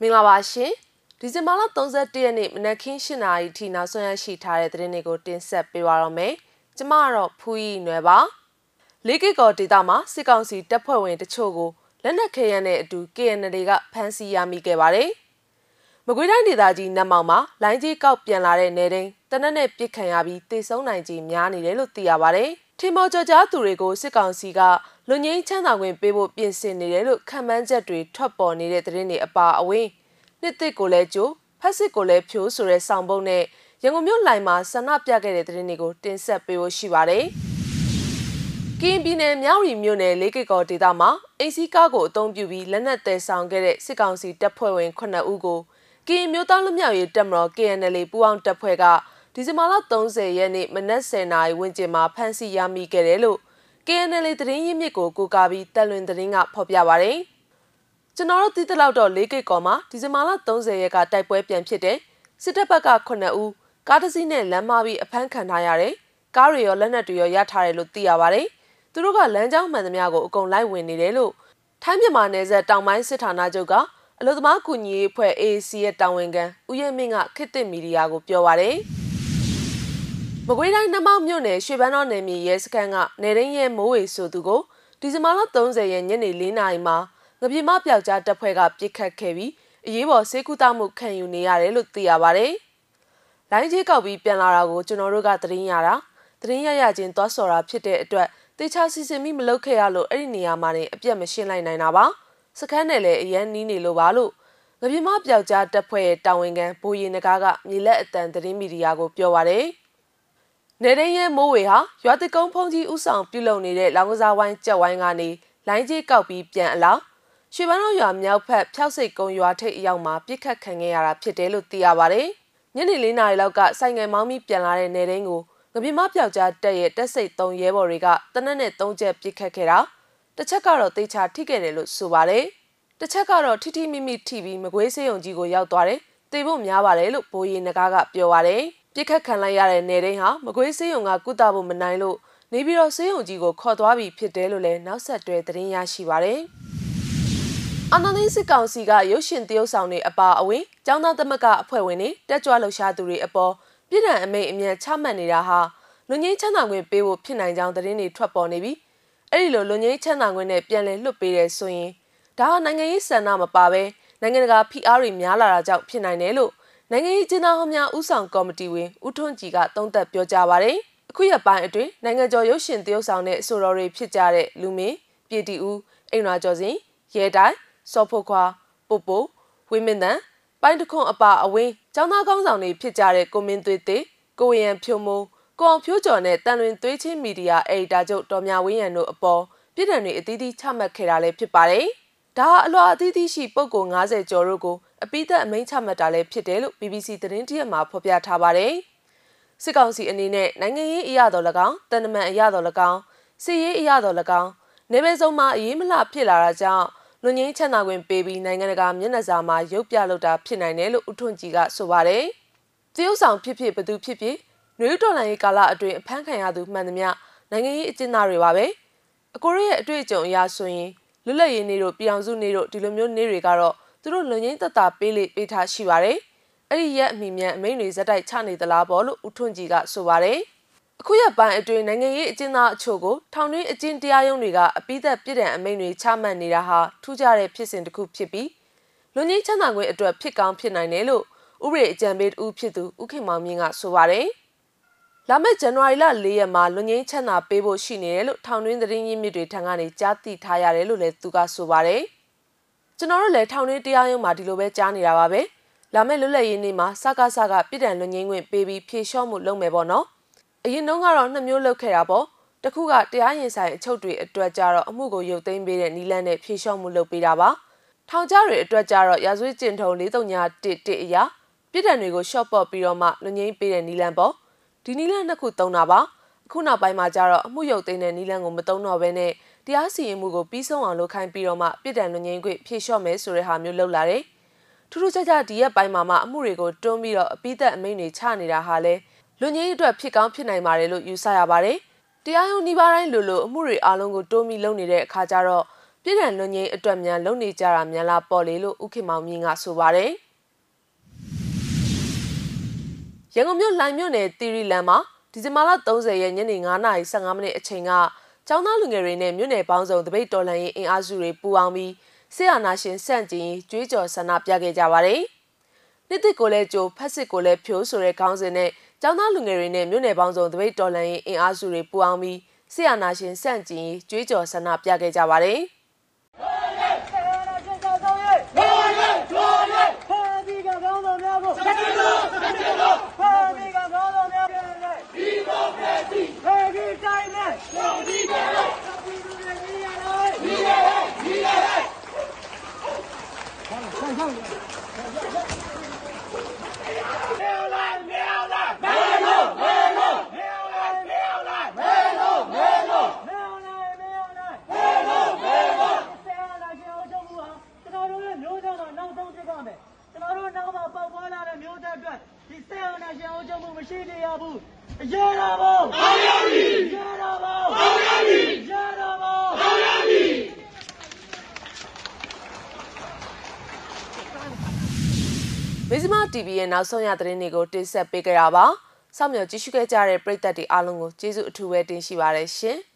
မင်္ဂလာပါရှင်ဒီဇင်ဘာလ31ရက်နေ့မနက်ခင်း7:00နာရီထိနောက်ဆုံးရရှိထားတဲ့သတင်းတွေကိုတင်ဆက်ပေးပါရမယ်ကျမကတော့ဖူးရီနွယ်ပါလေးကိကောဒေတာမှာစစ်ကောင်စီတပ်ဖွဲ့ဝင်တချို့ကိုလက်နက်ခဲယမ်းနဲ့အတူ KNL ကဖမ်းဆီးရမိခဲ့ပါတယ်မကွေးတိုင်းဒေသကြီးနတ်မောင်မှာလိုင်းကြီးကောက်ပြန်လာတဲ့နေတိုင်းတနက်နဲ့ပြစ်ခံရပြီးတေဆုံးနိုင်ကြီးများနေတယ်လို့သိရပါတယ် ထင်မော်ကြော်ကြားသူတွေကိုစစ်ကောင်စီကလူငင်းချမ်းသာခွင့်ပေးဖို့ပြင်ဆင်နေတယ်လို့ခံမှန်းချက်တွေထွက်ပေါ်နေတဲ့သတင်းတွေအပါအဝင်နှစ်သစ်ကိုလည်းကြိုဖက်စစ်ကိုလည်းဖြိုးဆိုတဲ့ဆောင်ပုံနဲ့ရန်ကုန်မြို့လိုင်မှာဆန္ဒပြခဲ့တဲ့သတင်းတွေကိုတင်ဆက်ပေးဖို့ရှိပါတယ်။ကင်းပြည်နယ်မြောက်ရီမြို့နယ်လေးကိတ်ကောဒေသမှာအင်စီကားကိုအုံပြုပြီးလက်နက်တဲဆောင်ခဲ့တဲ့စစ်ကောင်စီတပ်ဖွဲ့ဝင်9ဦးကိုကင်းမျိုးသားလူမျိုးရေးတပ်မတော် KNL ပူးပေါင်းတပ်ဖွဲ့က ဒီဇင်ဘာလ30ရက်နေ့မနက်10:00နာရီဝန်းကျင်မှာဖမ်းဆီးရမိခဲ့တယ်လို့ KNL သတင်းရင်းမြစ်ကိုကိုကာပြီးတက်လွင်သတင်းကဖော်ပြပါရယ်ကျွန်တော်တို့သိတဲ့လောက်တော့၄ကိတ်ကော်မှာဒီဇင်ဘာလ30ရက်ကတိုက်ပွဲပြန်ဖြစ်တဲ့စစ်တပ်ဘက်က9ဦးကားတစ်စီးနဲ့လမ်းမပြီးအဖမ်းခံထားရတယ်ကားတွေရောလက်နက်တွေရောရထားတယ်လို့သိရပါတယ်သူတို့ကလမ်းကြောင်းမှန်သမျှကိုအကုန်လိုက်ဝင်နေတယ်လို့ထိုင်းမြန်မာနယ်စပ်တောင်ပိုင်းစစ်ဌာနချုပ်ကအလို့သမားကူညီရေးအဖွဲ့ AAC ရဲ့တာဝန်ခံဦးရဲမင်းကခေတ်သစ်မီဒီယာကိုပြောပါတယ်။ မကွေးတိုင်းနမောက်မြို့နယ်ရွှေပန်းတော်နယ်မြေရဲစခန်းကနေရင်းရဲမိုးဝေဆိုသူကိုဒီဇင်ဘာလ30ရက်ညနေ4နာရီမှာငပြေမပျောက်ကြားတပ်ဖွဲ့ကပြစ်ခတ်ခဲ့ပြီးအရေးပေါ်ဆေးကုသမှုခံယူနေရတယ်လို့သိရပါဗျ။လိုင်းကြီးကောက်ပြီးပြန်လာတာကိုကျွန်တော်တို့ကသတင်းရတာသတင်းရရချင်းသွားစော်တာဖြစ်တဲ့အတွက်တေချာစီစဉ်ပြီးမလုပ်ခဲ့ရလို့အဲ့ဒီနေရာမှာနေအပြတ်မရှင်းလိုက်နိုင်တာပါ။စခန်းနဲ့လည်းအရန်နီးနေလို့ပါလို့ငပြေမပျောက်ကြားတပ်ဖွဲ့ရဲ့တာဝန်ခံဘိုးရင်နဂါကမြေလက်အတန်သတင်းမီဒီယာကိုပြောပါရယ်။ နေရင်းရဲမိုးဝေဟာရွာတကုန်းဖုန်ကြီးဥဆောင်ပြုလုပ်နေတဲ့လောင်ကစားဝိုင်းကြက်ဝိုင်းကနေလိုင်းကြီးကောက်ပြီးပြန်အလားရွှေပန်းတော်ရွာမြောက်ဖက်ဖျောက်စိတ်ကုန်းရွာထိပ်အရောက်မှာပြစ်ခတ်ခံခဲ့ရတာဖြစ်တယ်လို့သိရပါတယ်။ညနေ၄နာရီလောက်ကဆိုင်ငယ်မောင်းပြီးပြန်လာတဲ့နေရင်းကိုငပြင်းမပြောက်ကြားတက်ရဲ့တက်စိတ်၃ရဲဘော်တွေကတနက်နဲ့၃ချက်ပြစ်ခတ်ခဲ့တာတစ်ချက်ကတော့တေချာထိခဲ့တယ်လို့ဆိုပါတယ်။တစ်ချက်ကတော့ထိထိမိမိထိပြီးမကွေးစေးုံကြီးကိုရောက်သွားတယ်။တေဖို့များပါတယ်လို့ဘိုးရီနဂါကပြောပါတယ်။ ပြစ်ခတ်ခံလိုက်ရတဲ့နေတိုင်းဟာမကွေးစေးရုံကကုသဖို့မနိုင်လို့နေပြီးတော့စေးရုံကြီးကိုခေါ်သွားပြီးဖြစ်တယ်လို့လည်းနောက်ဆက်တွဲသတင်းရရှိပါရတယ်။အနန္တစစ်ကောင်စီကရုပ်ရှင်တရုပ်ဆောင်တွေအပါအဝင်ចောင်းသားသမဂ္ဂအဖွဲ့ဝင်တွေတက်ကြွလှုပ်ရှားသူတွေအပေါ်ပြည်ထံအမိတ်အမြန်ချမှတ်နေတာဟာလူငင်းချမ်းသာခွင့်ပေးဖို့ဖြစ်နိုင်ကြောင်းသတင်းတွေထွက်ပေါ်နေပြီးအဲ့ဒီလိုလူငင်းချမ်းသာခွင့်နဲ့ပြန်လည်လွှတ်ပေးတယ်ဆိုရင်ဒါဟာနိုင်ငံရေးစံနာမပါဘဲနိုင်ငံတကာဖိအားတွေများလာတာကြောင့်ဖြစ်နိုင်တယ်လို့ နိုင်ငံရေးကျင်းသားဟောင်းများဥဆောင်ကော်မတီဝင်ဦးထွန်းကြည်ကသုံးသပ်ပြောကြားပါတယ်။အခုရပိုင်းအတွင်းနိုင်ငံကျော်ရုပ်ရှင်တရုတ်ဆောင်တဲ့အဆိုတော်တွေဖြစ်ကြတဲ့လူမင်းပြည်တီဦးအိမ်နာကျော်စင်ရဲတိုင်းစောဖို့ခွာပို့ပို့ဝင်းမင်းတန်ပိုင်းတခွန်အပါအဝင်းចောင်းသားကောင်းဆောင်တွေဖြစ်ကြတဲ့ကိုမင်းသွေးသေးကိုရန်ဖြိုးမိုးကိုအောင်ဖြိုးကျော်နဲ့တန်လွင်သွေးချင်းမီဒီယာအေဒီတာချုပ်တော်မြဝင်းရံတို့အပေါ်ပြည်ထောင်တွေအသီးသီးချမှတ်ခဲ့တာလည်းဖြစ်ပါတယ်။ဒါဟာအလွှာအသီးသီးရှိပုဂ္ဂိုလ်90ကျော်တို့ကို အပိသက်အမိန့်ချမှတ်တာလည်းဖြစ်တယ်လို့ BBC သတင်းတရက်မှာဖော်ပြထားပါတယ်။စစ်ကောင်စီအနေနဲ့နိုင်ငံရေးအရာတော်၎င်းတန်တမန်အရာတော်၎င်းစစ်ရေးအရာတော်၎င်းနေပယ်စုံမှာအရေးမလှဖြစ်လာတာကြောင့်လူငင်းချမ်းသာခွင့်ပေးပြီးနိုင်ငံတကာမျက်နှာစာမှာရုပ်ပြလုပ်တာဖြစ်နိုင်တယ်လို့ဦးထွန်းကြည်ကဆိုပါတယ်။တရုတ်ဆောင်ဖြစ်ဖြစ်ဘသူဖြစ်ဖြစ်နွေတော်လှန်ရေးကာလအတွင်းအဖမ်းခံရသူမှန်သမျှနိုင်ငံရေးအကျဉ်းသားတွေပါပဲ။အကိုရရဲ့အတွေ့အကြုံအရဆိုရင်လွတ်လပ်ရေးနေ့တို့ပြည်အောင်စုနေ့တို့ဒီလိုမျိုးနေ့တွေကတော့ သူတို့လွန်ငင်းသက်တာပေးလေပေးထားရှိပါတယ်။အဲ့ဒီရက်အမိမြန်အမိန်တွေဇက်တိုက်ချနေသလားပေါ့လို့ဦးထွန်းကြည်ကဆိုပါတယ်။အခုရက်ပိုင်းအတွင်းနိုင်ငံရေးအကျဉ်းသားအချို့ကိုထောင်တွင်းအကျဉ်းတရားရုံးတွေကအပိသက်ပြည်တဲ့အမိန်တွေချမှတ်နေတာဟာထူးခြားတဲ့ဖြစ်စဉ်တစ်ခုဖြစ်ပြီးလွန်ငင်းချမ်းသာခွင့်အတွက်ဖြစ်ကောင်းဖြစ်နိုင်တယ်လို့ဥပဒေအကြံပေးတူဖြစ်သူဦးခင်မောင်မြင့်ကဆိုပါတယ်။လာမယ့်ဇန်နဝါရီလ၄ရက်မှာလွန်ငင်းချမ်းသာပေးဖို့ရှိနေတယ်လို့ထောင်တွင်းသတင်းရင်းမြစ်တွေထံကနေကြားသိထားရတယ်လို့လည်းသူကဆိုပါတယ်။ ကျွန်တော်တို့လည်းထောင်တွင်းတရားရုံးမှာဒီလိုပဲကြားနေတာပါပဲလာမယ့်လွတ်လပ်ရေးနေ့မှာစကားစကားပြည်တံလွန်ငင်းခွင့်ပေးပြီးဖြေလျှော့မှုလုပ်မယ်ပေါ့နော်အရင်တုန်းကတော့နှစ်မျိုးလုပ်ခဲ့တာပေါ့တခုကတရားရင်ဆိုင်အချုပ်တွေအတွက်ကြတော့အမှုကိုရုပ်သိမ်းပေးတဲ့နီလန်းနဲ့ဖြေလျှော့မှုလုပ်ပေးတာပါထောင်ကြားတွေအတွက်ကြတော့ရာဇဝတ်ကျင့်ထုံ4311အရာပြည်တံတွေကိုရှော့ပေါ့ပြီးတော့မှလွန်ငင်းပေးတဲ့နီလန်းပေါ့ဒီနီလန်းနှစ်ခုသုံးတာပါအ ခုနောက်ပိုင်းမှာကျတော့အမှုရုပ်သိမ်းတဲ့နီလန်းကိုမသုံးတော့ဘဲနဲ့တရားစီရင်မှုကိုပြီးဆုံးအောင်လုပ်ခိုင်းပြီးတော့မှပြည်တံလွန်ငင်းခွင့်ဖြေလျှော့မယ်ဆိုတဲ့ဟာမျိုးလုပ်လာတယ်။ထူးထူးခြားခြားဒီရက်ပိုင်းမှာမှအမှုတွေကိုတွန်းပြီးတော့အပိသက်အမိန့်တွေချနေတာဟာလဲလွန်ငင်းအတွက်ဖြစ်ကောင်းဖြစ်နိုင်ပါတယ်လို့ယူဆရပါတယ်။တရားရုံးနှီးပါတိုင်းလိုလိုအမှုတွေအားလုံးကိုတွန်းပြီးလုပ်နေတဲ့အခါကျတော့ပြည်ထောင်လွန်ငင်းအတွက်မြန်လုံနေကြတာမြန်လာပေါ်လေလို့ဥခင်မောင်မြင့်ကဆိုပါတယ်ရန်ကုန်မြို့လိုင်မြို့နယ်တီရီလန်မှာ ဒီဇင်ဘာလ30ရက်ညနေ9:15မိနစ်အချိန်ကကျောင်းသားလူငယ်တွေနဲ့မြို့နယ်ပေါင်းစုံတပိတ်တော်လှန်ရေးအင်အားစုတွေပူးပေါင်းပြီးဆေးအာနာရှင်စန့်ကျင်ရေးကြွေးကြော်ဆန္ဒပြခဲ့ကြပါတယ်။နှစ်တစ်ကိုလည်းကြိုဖက်စစ်ကိုလည်းဖြိုးဆိုတဲ့ခေါင်းစဉ်နဲ့ကျောင်းသားလူငယ်တွေနဲ့မြို့နယ်ပေါင်းစုံတပိတ်တော်လှန်ရေးအင်အားစုတွေပူးပေါင်းပြီးဆေးအာနာရှင်စန့်ကျင်ရေးကြွေးကြော်ဆန္ဒပြခဲ့ကြပါတယ်။ ဒီကကောင်းတော်များကိုဆက်ကြလို့ဆက်ကြလို့ဒီကကောင်းတော်များကိုဒီမိုကရေစီဟေဒီတိုင်းနဲ့ဒီတိုင်းနဲ့ဒီလိုနေရလားဒီရဒီရဆောင်းဆောင်းမေလာမေလာမေလိုမေလိုမေလာမေလာမေလိုမေလိုမေလာမေလာမေလိုမေလိုဆရာလာကြောက်ကြဘူးဟာကျွန်တော်တို့ရဲ့မျိုးသားကနောက်ဆုံးဖြစ်ပါမယ်ကျွန်တော်တို့နောက်မှာပေါက်ဖွာလာတဲ့မျိုးသားအတွက်ဒီဆရာနာရှင်အောင်ကြမှုမရှိနေရဘူးအ ရေးတော်ဘောအောင်ရပြီအရေးတော်ဘောအောင်ရပြီအရေးတော်ဘောအောင်ရပြီမဇ္ဈိမ TV ရဲ့နောက်ဆုံးရသတင်းတွေကိုတင်ဆက်ပေးကြတာပါ။စောင့်မျှော်ကြည့်ရှုခဲ့ကြတဲ့ပရိသတ်တွေအားလုံးကိုကျေးဇူးအထူးပဲတင်ရှိပါတယ်ရှင်။